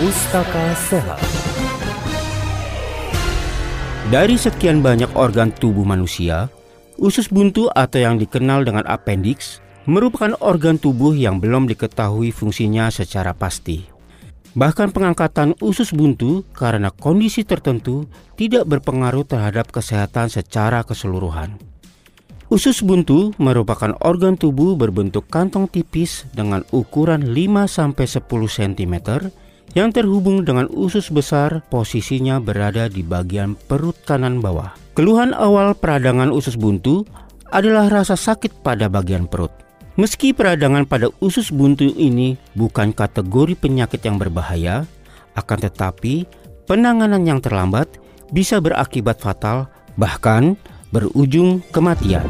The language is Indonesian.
Pustaka Sehat Dari sekian banyak organ tubuh manusia, usus buntu atau yang dikenal dengan appendix merupakan organ tubuh yang belum diketahui fungsinya secara pasti. Bahkan pengangkatan usus buntu karena kondisi tertentu tidak berpengaruh terhadap kesehatan secara keseluruhan. Usus buntu merupakan organ tubuh berbentuk kantong tipis dengan ukuran 5-10 cm yang terhubung dengan usus besar posisinya berada di bagian perut kanan bawah. Keluhan awal peradangan usus buntu adalah rasa sakit pada bagian perut. Meski peradangan pada usus buntu ini bukan kategori penyakit yang berbahaya, akan tetapi penanganan yang terlambat bisa berakibat fatal bahkan berujung kematian.